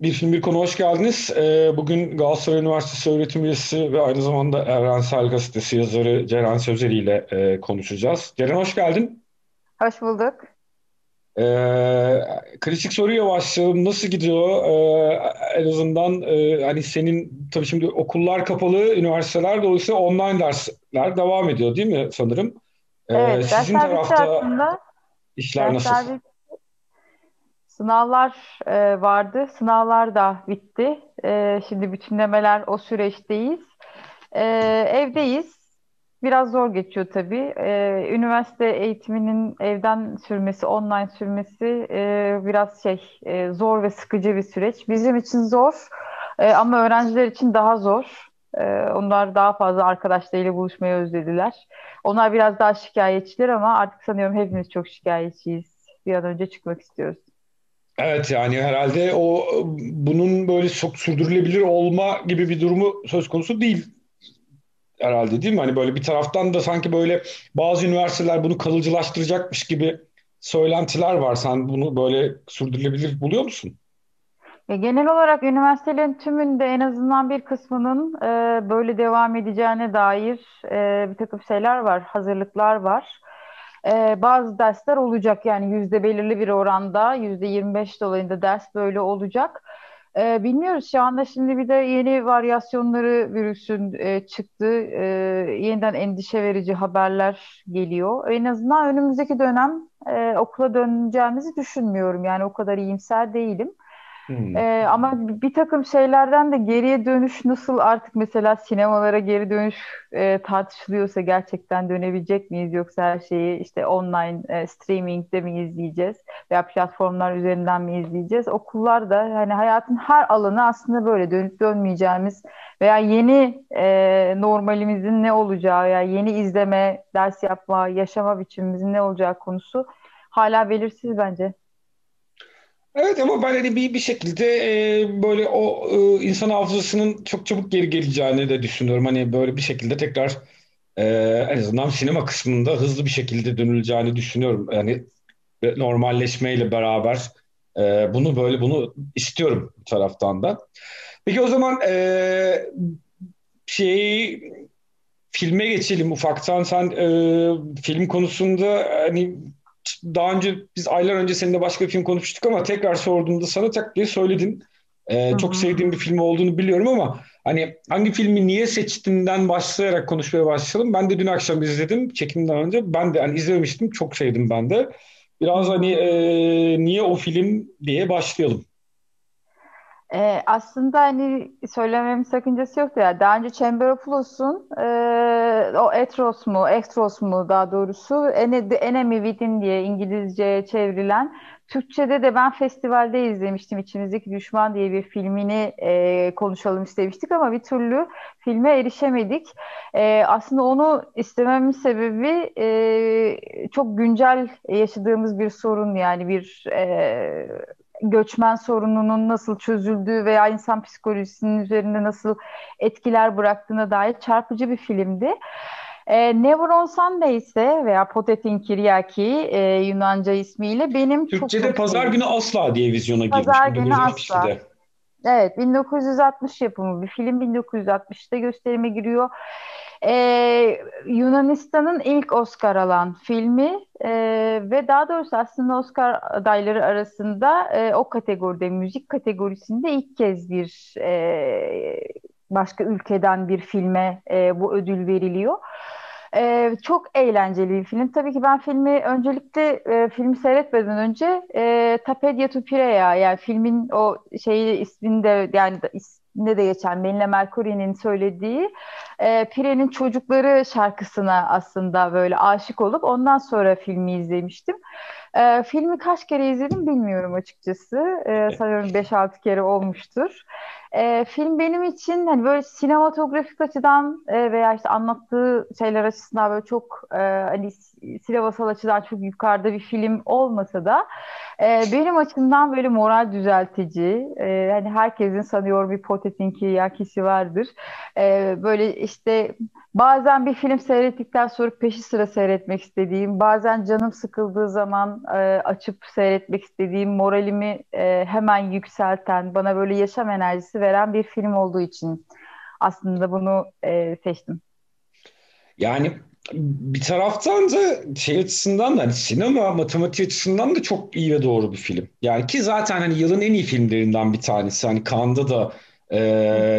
Bir Film Bir Konu hoş geldiniz. Ee, bugün Galatasaray Üniversitesi öğretim üyesi ve aynı zamanda Evrensel Gazetesi yazarı Ceren Sözer ile e, konuşacağız. Ceren hoş geldin. Hoş bulduk. Ee, kritik soruya başlayalım. Nasıl gidiyor? Ee, en azından e, hani senin tabii şimdi okullar kapalı, üniversiteler dolayısıyla online dersler devam ediyor değil mi sanırım? Ee, Evet, sizin tarafta aslında. işler nasıl? Bitti. Sınavlar e, vardı. Sınavlar da bitti. E, şimdi bütünlemeler o süreçteyiz. E, evdeyiz. Biraz zor geçiyor tabii. E, üniversite eğitiminin evden sürmesi, online sürmesi e, biraz şey e, zor ve sıkıcı bir süreç. Bizim için zor e, ama öğrenciler için daha zor. E, onlar daha fazla arkadaşlarıyla buluşmayı özlediler. Onlar biraz daha şikayetçiler ama artık sanıyorum hepimiz çok şikayetçiyiz. Bir an önce çıkmak istiyoruz. Evet yani herhalde o bunun böyle çok sürdürülebilir olma gibi bir durumu söz konusu değil herhalde değil mi? Hani böyle bir taraftan da sanki böyle bazı üniversiteler bunu kalıcılaştıracakmış gibi söylentiler var. Sen bunu böyle sürdürülebilir buluyor musun? E, genel olarak üniversitelerin tümünde en azından bir kısmının e, böyle devam edeceğine dair e, bir takım şeyler var, hazırlıklar var. E, bazı dersler olacak yani yüzde belirli bir oranda, yüzde 25 dolayında ders böyle olacak. E, bilmiyoruz şu anda şimdi bir de yeni varyasyonları virüsün e, çıktı. E, yeniden endişe verici haberler geliyor. En azından önümüzdeki dönem e, okula döneceğimizi düşünmüyorum. Yani o kadar iyimser değilim. Hmm. Ee, ama bir takım şeylerden de geriye dönüş nasıl artık mesela sinemalara geri dönüş e, tartışılıyorsa gerçekten dönebilecek miyiz yoksa her şeyi işte online e, streamingde mi izleyeceğiz veya platformlar üzerinden mi izleyeceğiz? Okullar da hani hayatın her alanı aslında böyle dönüp dönmeyeceğimiz veya yeni e, normalimizin ne olacağı veya yeni izleme, ders yapma, yaşama biçimimizin ne olacağı konusu hala belirsiz bence. Evet ama ben hani bir, bir şekilde e, böyle o e, insan hafızasının çok çabuk geri geleceğini de düşünüyorum. Hani böyle bir şekilde tekrar e, en azından sinema kısmında hızlı bir şekilde dönüleceğini düşünüyorum. Yani normalleşmeyle beraber e, bunu böyle bunu istiyorum taraftan da. Peki o zaman e, şey filme geçelim ufaktan. Sen e, film konusunda hani daha önce biz aylar önce seninle başka bir film konuşmuştuk ama tekrar sorduğumda sana tak diye söyledin. Ee, çok sevdiğim bir film olduğunu biliyorum ama hani hangi filmi niye seçtiğinden başlayarak konuşmaya başlayalım. Ben de dün akşam izledim çekimden önce. Ben de hani izlemiştim. Çok sevdim ben de. Biraz hani e, niye o film diye başlayalım. Ee, aslında hani söylememin sakıncası yoktu ya. Daha önce Chamberopoulos'un e, o Etros mu, Ektros mu daha doğrusu Ene, The Enemy Within diye İngilizceye çevrilen Türkçe'de de ben festivalde izlemiştim. İçimizdeki Düşman diye bir filmini e, konuşalım istemiştik ama bir türlü filme erişemedik. E, aslında onu istememin sebebi e, çok güncel yaşadığımız bir sorun yani bir e, göçmen sorununun nasıl çözüldüğü veya insan psikolojisinin üzerinde nasıl etkiler bıraktığına dair çarpıcı bir filmdi. E, Never on Sunday ise veya Potetin Kiryaki e, Yunanca ismiyle benim çok Türkçe'de çok Pazar sevdiğim. günü asla diye vizyona girmiş Pazar günü asla. 1962'de. Evet, 1960 yapımı bir film. 1960'ta gösterime giriyor. Ee, Yunanistan'ın ilk Oscar alan filmi Ee, ve daha doğrusu aslında Oscar adayları arasında e, o kategoride, müzik kategorisinde ilk kez bir e, başka ülkeden bir filme e, bu ödül veriliyor. Ee, çok eğlenceli bir film. Tabii ki ben filmi öncelikle e, filmi seyretmeden önce e, Tapedia tu Pirea yani filmin o şeyi isminde yani da- isminde de geçen Melina Mercouri'nin söylediği e, Pire'nin çocukları şarkısına aslında böyle aşık olup ondan sonra filmi izlemiştim. E, filmi kaç kere izledim bilmiyorum açıkçası. E, sanıyorum beş altı kere olmuştur. E, film benim için hani böyle sinematografik açıdan e, veya işte anlattığı şeyler açısından böyle çok e, hani s- sinemasal açıdan çok yukarıda bir film olmasa da e, benim açımdan böyle moral düzeltici. E, hani herkesin sanıyorum bir Potemkin yakisi vardır. E, böyle işte Bazen bir film seyrettikten sonra peşi sıra seyretmek istediğim, bazen canım sıkıldığı zaman e, açıp seyretmek istediğim, moralimi e, hemen yükselten, bana böyle yaşam enerjisi veren bir film olduğu için aslında bunu e, seçtim. Yani bir taraftan da şey açısından da hani sinema matematik açısından da çok iyi ve doğru bir film. Yani ki zaten hani yılın en iyi filmlerinden bir tanesi. Hani Cannes'da da e,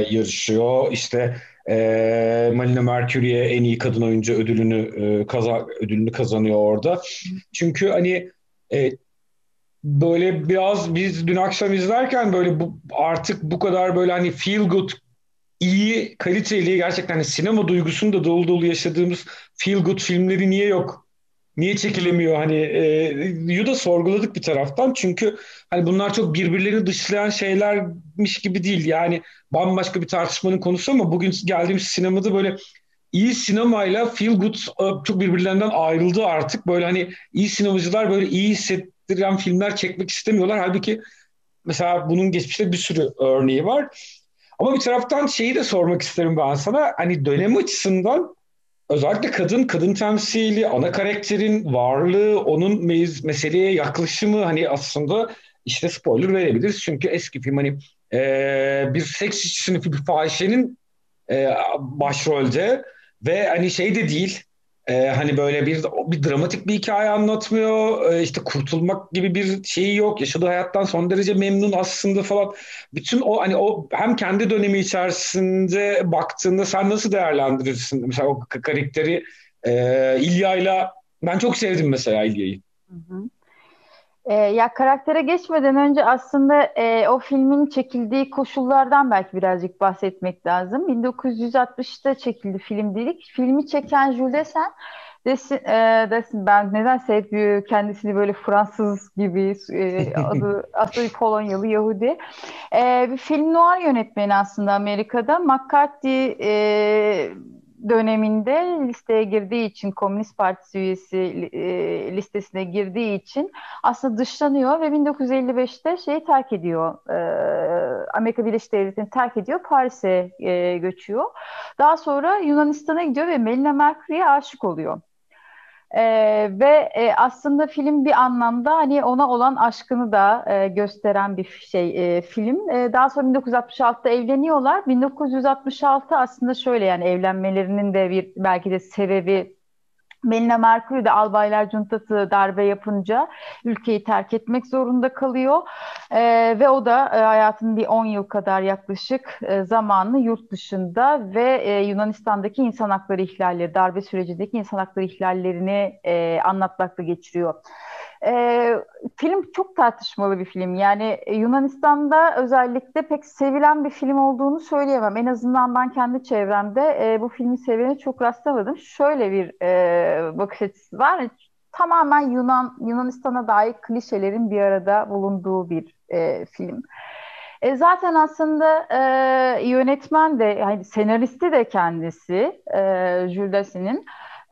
yarışıyor. İşte e, Malina Mercury'e en iyi kadın oyuncu ödülünü e, kaza, ödülünü kazanıyor orada. Çünkü hani e, böyle biraz biz dün akşam izlerken böyle bu artık bu kadar böyle hani feel good iyi, kaliteli gerçekten hani sinema duygusunu da dolu dolu yaşadığımız feel good filmleri niye yok? Niye çekilemiyor? Hani e, da sorguladık bir taraftan. Çünkü hani bunlar çok birbirlerini dışlayan şeylermiş gibi değil. Yani bambaşka bir tartışmanın konusu ama bugün geldiğimiz sinemada böyle iyi sinemayla feel good e, çok birbirlerinden ayrıldı artık. Böyle hani iyi sinemacılar böyle iyi hissettiren filmler çekmek istemiyorlar. Halbuki mesela bunun geçmişte bir sürü örneği var. Ama bir taraftan şeyi de sormak isterim ben sana. Hani dönem açısından özellikle kadın, kadın temsili, ana karakterin varlığı, onun meseleye yaklaşımı hani aslında işte spoiler verebiliriz. Çünkü eski film hani e, bir seks işçisinin, bir fahişenin e, başrolde ve hani şey de değil ee, hani böyle bir bir dramatik bir hikaye anlatmıyor. Ee, işte kurtulmak gibi bir şeyi yok. Yaşadığı hayattan son derece memnun aslında falan. Bütün o hani o hem kendi dönemi içerisinde baktığında sen nasıl değerlendirirsin mesela o karakteri e, İlya'yla ben çok sevdim mesela İlya'yı. Hı hı. E, ya karaktere geçmeden önce aslında e, o filmin çekildiği koşullardan belki birazcık bahsetmek lazım. 1960'ta çekildi film dedik. Filmi çeken Jules Desen desin, e, desin ben nedense hep kendisini böyle Fransız gibi e, adı aslında Polonyalı Yahudi. E, bir film noir yönetmeni aslında Amerika'da. McCarthy e, döneminde listeye girdiği için Komünist Partisi üyesi e, listesine girdiği için aslında dışlanıyor ve 1955'te şeyi terk ediyor. E, Amerika Birleşik Devletleri'ni terk ediyor. Paris'e e, göçüyor. Daha sonra Yunanistan'a gidiyor ve Melina Mercury'e aşık oluyor. E, ve e, aslında film bir anlamda hani ona olan aşkını da e, gösteren bir şey e, film. E, daha sonra 1966'da evleniyorlar. 1966 aslında şöyle yani evlenmelerinin de bir belki de sebebi Melina Mercury de Albaylar Cuntası darbe yapınca ülkeyi terk etmek zorunda kalıyor. E, ve o da e, hayatının bir 10 yıl kadar yaklaşık e, zamanını yurt dışında ve e, Yunanistan'daki insan hakları ihlalleri, darbe sürecindeki insan hakları ihlallerini e, anlatmakla geçiriyor. E, film çok tartışmalı bir film. Yani Yunanistan'da özellikle pek sevilen bir film olduğunu söyleyemem. En azından ben kendi çevremde e, bu filmi sevene çok rastlamadım. Şöyle bir e, bakış açısı var. Tamamen Yunan Yunanistan'a dair klişelerin bir arada bulunduğu bir e, film. E, zaten aslında e, yönetmen de, yani senaristi de kendisi, e, Jules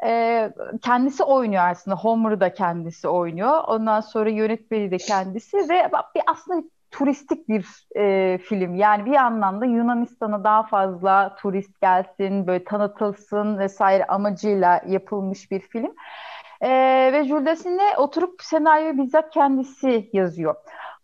e, kendisi oynuyor aslında. Homer'ı da kendisi oynuyor. Ondan sonra yönetmeni de kendisi ve bir aslında turistik bir e, film. Yani bir anlamda Yunanistan'a daha fazla turist gelsin, böyle tanıtılsın vesaire amacıyla yapılmış bir film. E, ve Jules Dassin'le oturup senaryoyu bizzat kendisi yazıyor.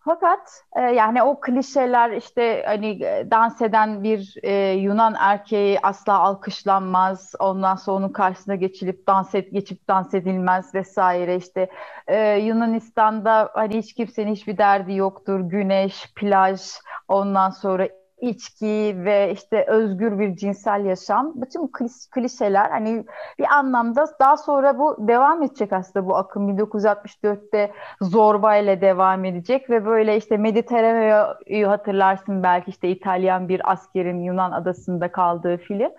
Fakat e, yani o klişeler işte hani e, dans eden bir e, Yunan erkeği asla alkışlanmaz. Ondan sonra onun karşısına geçilip dans et, geçip dans edilmez vesaire işte e, Yunanistan'da hani hiç kimsenin hiçbir derdi yoktur. Güneş, plaj, ondan sonra içki ve işte özgür bir cinsel yaşam bütün kliş, klişeler hani bir anlamda daha sonra bu devam edecek aslında bu akım 1964'te Zorba ile devam edecek ve böyle işte Mediterraneo'yu hatırlarsın belki işte İtalyan bir askerin Yunan adasında kaldığı film.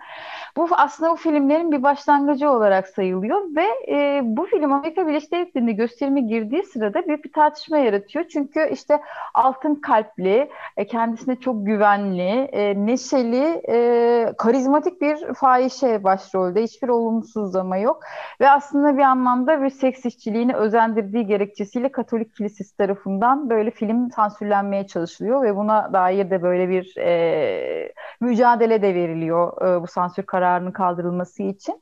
Bu aslında bu filmlerin bir başlangıcı olarak sayılıyor ve e, bu film Amerika Birleşik Devletleri'nde gösterime girdiği sırada büyük bir tartışma yaratıyor. Çünkü işte altın kalpli, e, kendisine çok güvenli güvenli, e, neşeli, e, karizmatik bir fahişe başrolde. Hiçbir olumsuzlama yok. Ve aslında bir anlamda bir seks işçiliğini özendirdiği gerekçesiyle Katolik Kilisesi tarafından böyle film sansürlenmeye çalışılıyor ve buna dair de böyle bir e, mücadele de veriliyor e, bu sansür kararının kaldırılması için.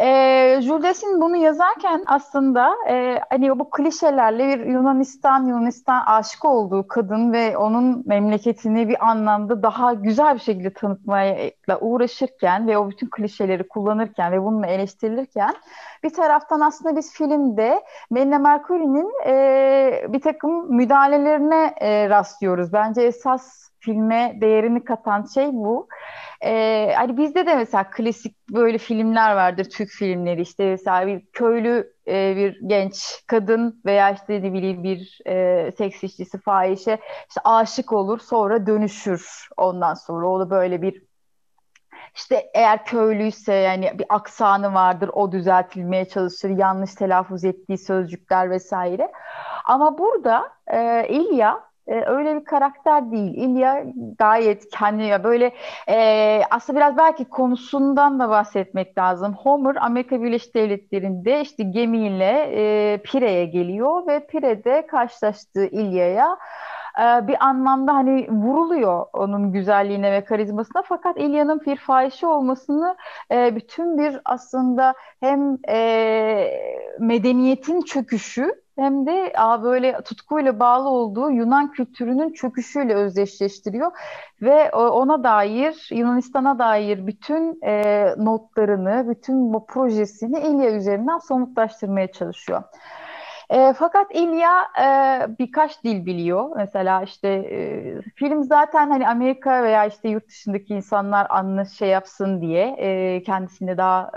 E, Jules bunu yazarken aslında e, hani bu klişelerle bir Yunanistan Yunanistan aşık olduğu kadın ve onun memleketini bir anlamda daha güzel bir şekilde tanıtmayla uğraşırken ve o bütün klişeleri kullanırken ve bununla eleştirilirken bir taraftan aslında biz filmde Melina Mercury'nin e, bir takım müdahalelerine e, rastlıyoruz. Bence esas filme değerini katan şey bu. Ee, hani bizde de mesela klasik böyle filmler vardır, Türk filmleri. İşte mesela bir köylü e, bir genç kadın veya işte ne bileyim bir e, seks işçisi fahişe işte aşık olur sonra dönüşür ondan sonra. O da böyle bir işte eğer köylüyse yani bir aksanı vardır o düzeltilmeye çalışır yanlış telaffuz ettiği sözcükler vesaire. Ama burada e, İlya e, öyle bir karakter değil. İlya gayet kendi böyle e, aslında biraz belki konusundan da bahsetmek lazım. Homer Amerika Birleşik Devletleri'nde işte gemiyle e, Pire'ye geliyor ve Pire'de karşılaştığı İlya'ya e, bir anlamda hani vuruluyor onun güzelliğine ve karizmasına fakat İlya'nın bir fahişe olmasını e, bütün bir aslında hem e, medeniyetin çöküşü hem de a, böyle tutkuyla bağlı olduğu Yunan kültürünün çöküşüyle özdeşleştiriyor ve ona dair Yunanistan'a dair bütün e, notlarını, bütün bu projesini İlya üzerinden somutlaştırmaya çalışıyor. E, fakat İlya e, birkaç dil biliyor. Mesela işte e, film zaten hani Amerika veya işte yurt dışındaki insanlar anla şey yapsın diye e, kendisine daha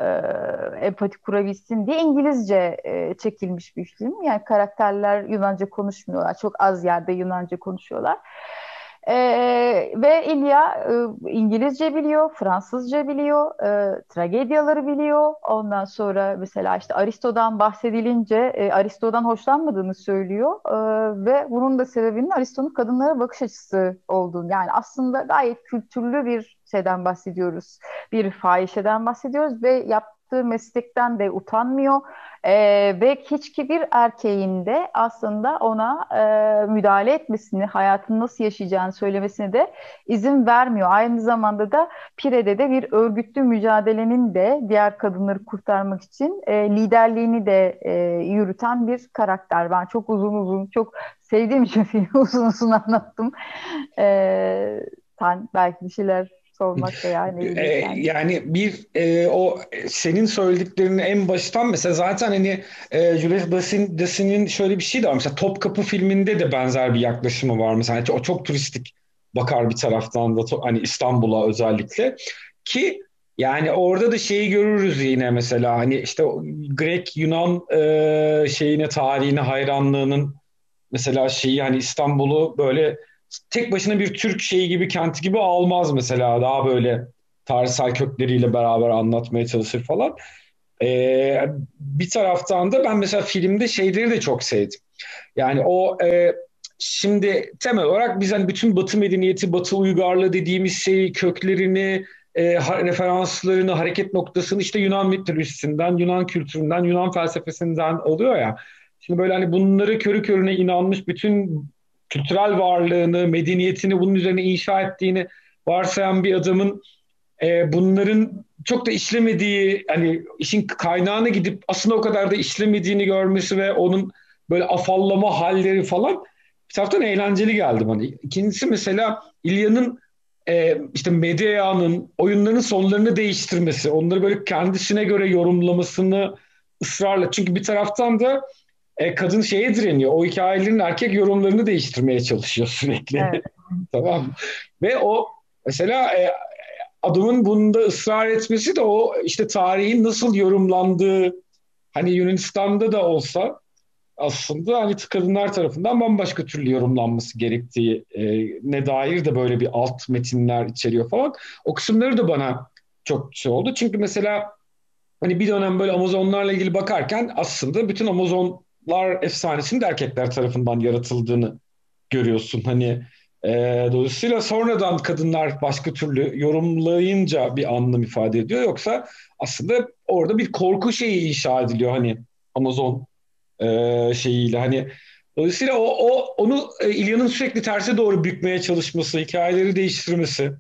e, empati kurabilsin diye İngilizce e, çekilmiş bir film. Yani karakterler Yunanca konuşmuyorlar. Çok az yerde Yunanca konuşuyorlar. E, ve İlya e, İngilizce biliyor, Fransızca biliyor, e, tragedyaları biliyor. Ondan sonra mesela işte Aristo'dan bahsedilince e, Aristo'dan hoşlanmadığını söylüyor e, ve bunun da sebebinin Aristo'nun kadınlara bakış açısı olduğunu. Yani aslında gayet kültürlü bir şeyden bahsediyoruz. Bir fahişeden bahsediyoruz ve yaptığı meslekten de utanmıyor e, ve hiçbir erkeğin de aslında ona e, müdahale etmesini, hayatını nasıl yaşayacağını söylemesine de izin vermiyor. Aynı zamanda da Pire'de de bir örgütlü mücadelenin de diğer kadınları kurtarmak için e, liderliğini de e, yürüten bir karakter. Ben çok uzun uzun, çok sevdiğim için filmi uzun uzun anlattım. E, sen belki bir şeyler sormak da yani. E, yani bir e, o senin söylediklerini en baştan mesela zaten hani e, Julius Dassin'in şöyle bir şey de var. Mesela Topkapı filminde de benzer bir yaklaşımı var. Mesela o çok turistik bakar bir taraftan da hani İstanbul'a özellikle ki yani orada da şeyi görürüz yine mesela hani işte Grek Yunan e, şeyine tarihine hayranlığının mesela şeyi hani İstanbul'u böyle tek başına bir Türk şeyi gibi kenti gibi almaz mesela daha böyle tarihsel kökleriyle beraber anlatmaya çalışır falan. Ee, bir taraftan da ben mesela filmde şeyleri de çok sevdim. Yani o e, şimdi temel olarak biz hani bütün Batı medeniyeti, Batı uygarlığı dediğimiz şeyi köklerini, e, referanslarını, hareket noktasını işte Yunan mitolojisinden, Yunan kültüründen, Yunan felsefesinden oluyor ya. Şimdi böyle hani bunları körü körüne inanmış bütün kültürel varlığını, medeniyetini bunun üzerine inşa ettiğini varsayan bir adamın e, bunların çok da işlemediği, hani işin kaynağına gidip aslında o kadar da işlemediğini görmesi ve onun böyle afallama halleri falan bir taraftan eğlenceli geldi bana. İkincisi mesela İlya'nın e, işte medyanın oyunların sonlarını değiştirmesi, onları böyle kendisine göre yorumlamasını ısrarla. Çünkü bir taraftan da e, kadın şeye direniyor. O hikayelerin erkek yorumlarını değiştirmeye çalışıyor sürekli. Evet. tamam Ve o mesela e, adamın bunda ısrar etmesi de o işte tarihin nasıl yorumlandığı hani Yunanistan'da da olsa aslında hani kadınlar tarafından bambaşka türlü yorumlanması gerektiği e, ne dair de böyle bir alt metinler içeriyor falan. O kısımları da bana çok şey oldu. Çünkü mesela hani bir dönem böyle Amazonlarla ilgili bakarken aslında bütün Amazon lar efsanesinin de erkekler tarafından yaratıldığını görüyorsun. Hani E, dolayısıyla sonradan kadınlar başka türlü yorumlayınca bir anlam ifade ediyor. Yoksa aslında orada bir korku şeyi inşa ediliyor hani Amazon e, şeyiyle hani dolayısıyla o, o onu e, İlya'nın sürekli terse doğru bükmeye çalışması, hikayeleri değiştirmesi,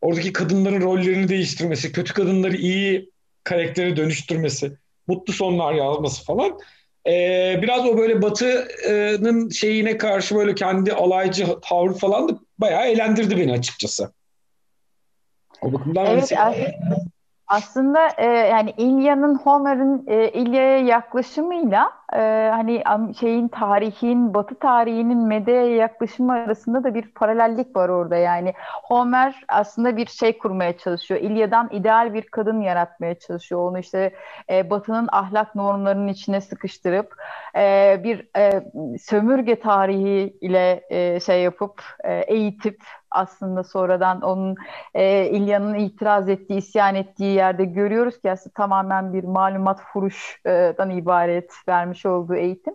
oradaki kadınların rollerini değiştirmesi, kötü kadınları iyi karaktere dönüştürmesi, mutlu sonlar yazması falan. Ee, biraz o böyle Batı'nın şeyine karşı böyle kendi alaycı tavrı falan da bayağı eğlendirdi beni açıkçası. O bakımdan evet, hani aslında e, yani İlya'nın Homer'ın e, İlya'ya yaklaşımıyla e, hani şeyin tarihin, Batı tarihinin Medea'ya yaklaşımı arasında da bir paralellik var orada yani. Homer aslında bir şey kurmaya çalışıyor. İlya'dan ideal bir kadın yaratmaya çalışıyor. Onu işte e, Batı'nın ahlak normlarının içine sıkıştırıp e, bir e, sömürge tarihi ile e, şey yapıp e, eğitip aslında sonradan onun e, İlya'nın itiraz ettiği, isyan ettiği yerde görüyoruz ki aslında tamamen bir malumat furuştan ibaret vermiş olduğu eğitim.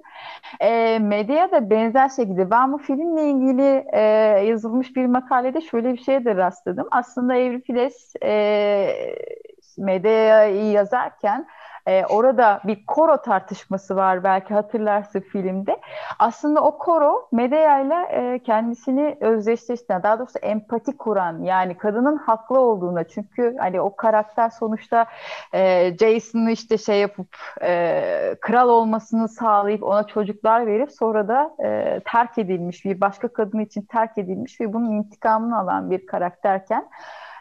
E, medya da benzer şekilde ben bu filmle ilgili e, yazılmış bir makalede şöyle bir şeye de rastladım. Aslında Evrifides e, medyayı yazarken e, orada bir koro tartışması var belki hatırlarsın filmde. Aslında o koro Medea ile e, kendisini özdeşleştiren, daha doğrusu empati kuran yani kadının haklı olduğuna çünkü hani o karakter sonuçta e, Jason'ı işte şey yapıp e, kral olmasını sağlayıp ona çocuklar verip sonra da e, terk edilmiş bir başka kadın için terk edilmiş ve bunun intikamını alan bir karakterken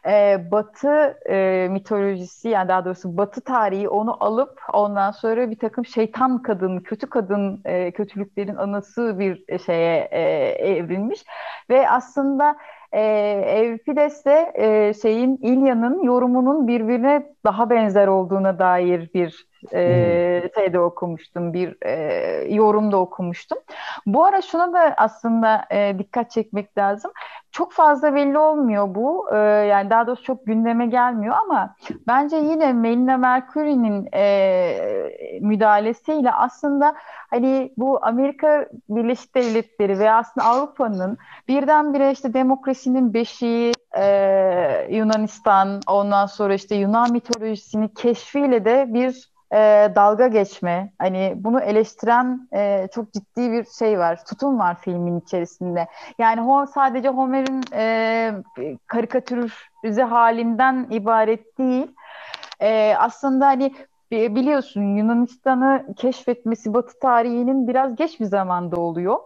e, Batı e, mitolojisi yani daha doğrusu Batı tarihi onu alıp ondan sonra bir takım şeytan kadın, kötü kadın e, kötülüklerin anası bir şeye e, evrilmiş. Ve aslında e, Euripides de e, şeyin İlya'nın yorumunun birbirine daha benzer olduğuna dair bir e, hmm. şeyde okumuştum, bir e, yorumda okumuştum. Bu ara şuna da aslında e, dikkat çekmek lazım. Çok fazla belli olmuyor bu. E, yani daha doğrusu çok gündeme gelmiyor ama bence yine Melina Mercury'nin e, müdahalesiyle aslında hani bu Amerika Birleşik Devletleri ve aslında Avrupa'nın birdenbire işte demokrasinin beşiği e, Yunanistan ondan sonra işte Yunan mitolojisini keşfiyle de bir e, dalga geçme, hani bunu eleştiren e, çok ciddi bir şey var, tutum var filmin içerisinde. Yani o sadece Homer'in e, karikatürize halinden ibaret değil. E, aslında hani biliyorsun Yunanistan'ı keşfetmesi Batı tarihinin biraz geç bir zamanda oluyor.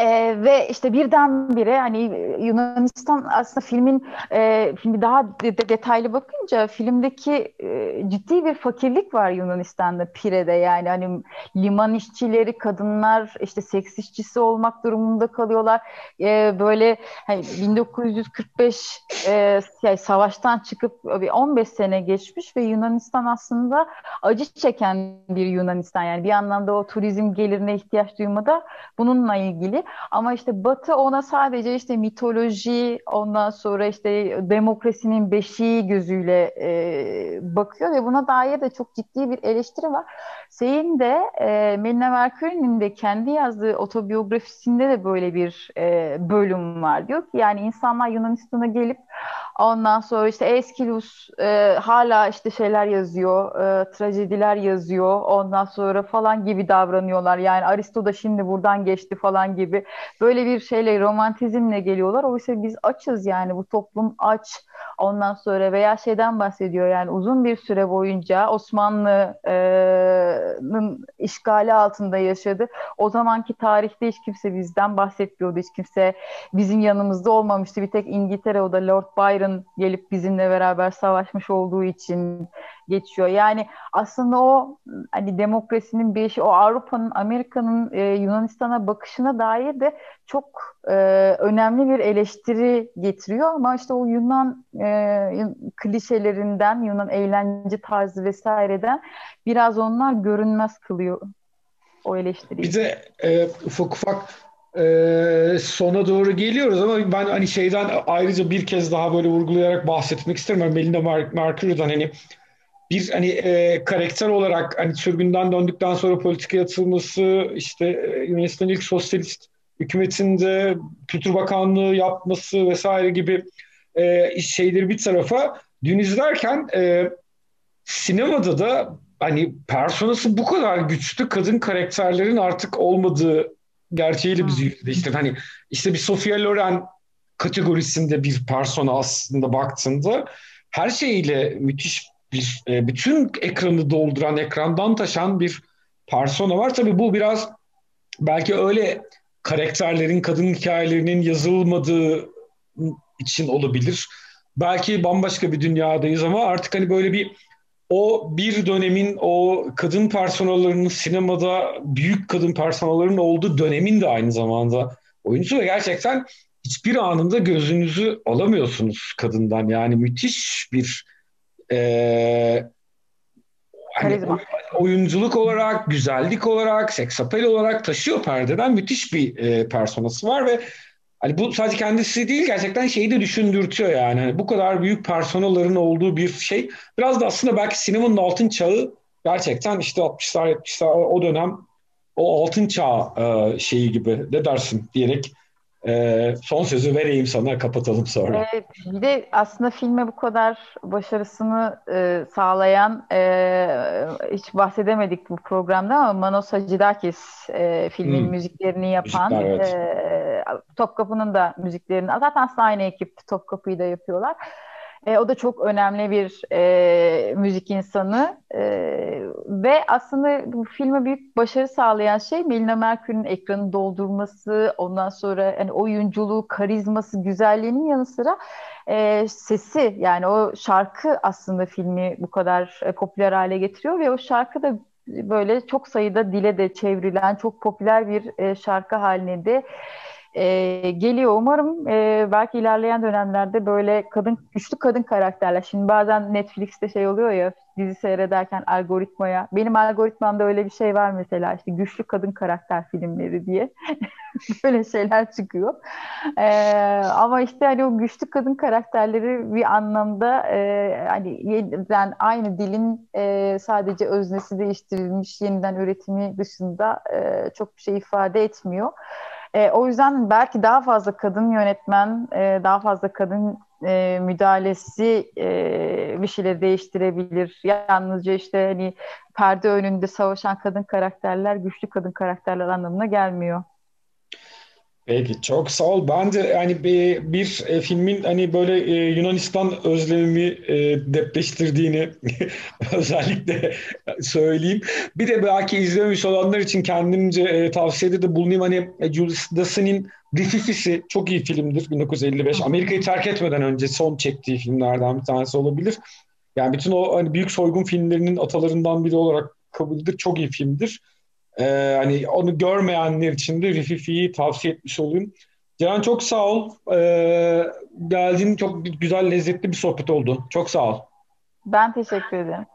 Ee, ve işte birdenbire hani Yunanistan aslında filmin e, şimdi daha de, de, detaylı bakınca filmdeki e, ciddi bir fakirlik var Yunanistan'da Pire'de. Yani hani liman işçileri kadınlar işte seks işçisi olmak durumunda kalıyorlar. E, böyle hani 1945 e, yani savaştan çıkıp bir 15 sene geçmiş ve Yunanistan aslında acı çeken bir Yunanistan. Yani bir anlamda o turizm gelirine ihtiyaç duymada bununla ilgili ama işte Batı ona sadece işte mitoloji, ondan sonra işte demokrasinin beşiği gözüyle e, bakıyor ve buna dair de çok ciddi bir eleştiri var. Şeyin de e, Melina Mercury'nin de kendi yazdığı otobiyografisinde de böyle bir e, bölüm var. Diyor ki yani insanlar Yunanistan'a gelip ondan sonra işte Aeschylus e, hala işte şeyler yazıyor, e, trajediler yazıyor. Ondan sonra falan gibi davranıyorlar. Yani Aristo da şimdi buradan geçti falan gibi. Böyle bir şeyle romantizmle geliyorlar. Oysa biz açız yani bu toplum aç Ondan sonra veya şeyden bahsediyor yani uzun bir süre boyunca Osmanlı'nın işgali altında yaşadı. O zamanki tarihte hiç kimse bizden bahsetmiyordu. Hiç kimse bizim yanımızda olmamıştı. Bir tek İngiltere o da Lord Byron gelip bizimle beraber savaşmış olduğu için geçiyor. Yani aslında o hani demokrasinin bir işi, o Avrupa'nın, Amerika'nın e, Yunanistan'a bakışına dair de çok e, önemli bir eleştiri getiriyor ama işte o Yunan e, klişelerinden, Yunan eğlence tarzı vesaireden biraz onlar görünmez kılıyor o eleştiriyi. Bir de e, ufak ufak e, sona doğru geliyoruz ama ben hani şeyden ayrıca bir kez daha böyle vurgulayarak bahsetmek isterim. Melinda Mercury'den hani bir hani e, karakter olarak hani sürgünden döndükten sonra politika atılması işte e, Yunanistan'ın ilk sosyalist hükümetinde Kültür Bakanlığı yapması vesaire gibi e, şeyleri bir tarafa dün izlerken e, sinemada da hani personası bu kadar güçlü kadın karakterlerin artık olmadığı gerçeğiyle bizi yüzleştirdi. İşte hani işte bir Sofia Loren kategorisinde bir persona aslında baktığında her şeyiyle müthiş bir e, bütün ekranı dolduran, ekrandan taşan bir persona var. Tabii bu biraz belki öyle karakterlerin, kadın hikayelerinin yazılmadığı için olabilir. Belki bambaşka bir dünyadayız ama artık hani böyle bir o bir dönemin o kadın personalarının sinemada büyük kadın personalarının olduğu dönemin de aynı zamanda oyuncu ve gerçekten hiçbir anında gözünüzü alamıyorsunuz kadından. Yani müthiş bir e, hani oyunculuk olarak, güzellik olarak, seksapel olarak taşıyor perdeden müthiş bir e, personası var ve hani bu sadece kendisi değil gerçekten şeyi de düşündürtüyor yani. Hani bu kadar büyük personaların olduğu bir şey. Biraz da aslında belki sinemanın altın çağı gerçekten işte 60'lar 70'ler o dönem o altın çağ e, şeyi gibi ne dersin diyerek ee, son sözü vereyim sana kapatalım sonra. Evet, bir de aslında filme bu kadar başarısını e, sağlayan e, hiç bahsedemedik bu programda ama Manos Hacıdakis e, filmin hmm. müziklerini yapan Müzikler, evet. e, Topkapı'nın da müziklerini zaten aslında aynı ekip Topkapı'yı da yapıyorlar. E, o da çok önemli bir e, müzik insanı. E, ve aslında bu filme büyük başarı sağlayan şey Melina Mercury'nin ekranı doldurması, ondan sonra yani oyunculuğu, karizması, güzelliğinin yanı sıra e, sesi yani o şarkı aslında filmi bu kadar e, popüler hale getiriyor ve o şarkı da böyle çok sayıda dile de çevrilen çok popüler bir e, şarkı haline de e, geliyor. Umarım e, belki ilerleyen dönemlerde böyle kadın güçlü kadın karakterler. Şimdi bazen Netflix'te şey oluyor ya dizi seyrederken algoritmaya. Benim algoritmamda öyle bir şey var mesela işte güçlü kadın karakter filmleri diye. böyle şeyler çıkıyor. E, ama işte hani o güçlü kadın karakterleri bir anlamda e, hani yeniden aynı dilin e, sadece öznesi değiştirilmiş yeniden üretimi dışında e, çok bir şey ifade etmiyor. E, o yüzden belki daha fazla kadın yönetmen, e, daha fazla kadın e, müdahalesi e, bir şeyleri değiştirebilir. Yalnızca işte hani perde önünde savaşan kadın karakterler güçlü kadın karakterler anlamına gelmiyor. Peki çok sağ ol. Ben de yani bir, bir e, filmin hani böyle e, Yunanistan özlemimi e, depreştirdiğini özellikle söyleyeyim. Bir de belki izlememiş olanlar için kendimce e, tavsiyede de bulunayım. Hani e, Julius Dassin'in Rififisi çok iyi filmdir 1955. Amerika'yı terk etmeden önce son çektiği filmlerden bir tanesi olabilir. Yani bütün o hani büyük soygun filmlerinin atalarından biri olarak kabul edilir. Çok iyi filmdir. Ee, hani onu görmeyenler için de Rififi'yi tavsiye etmiş olayım. Can çok sağ ol. Ee, geldiğin çok güzel, lezzetli bir sohbet oldu. Çok sağ ol. Ben teşekkür ederim.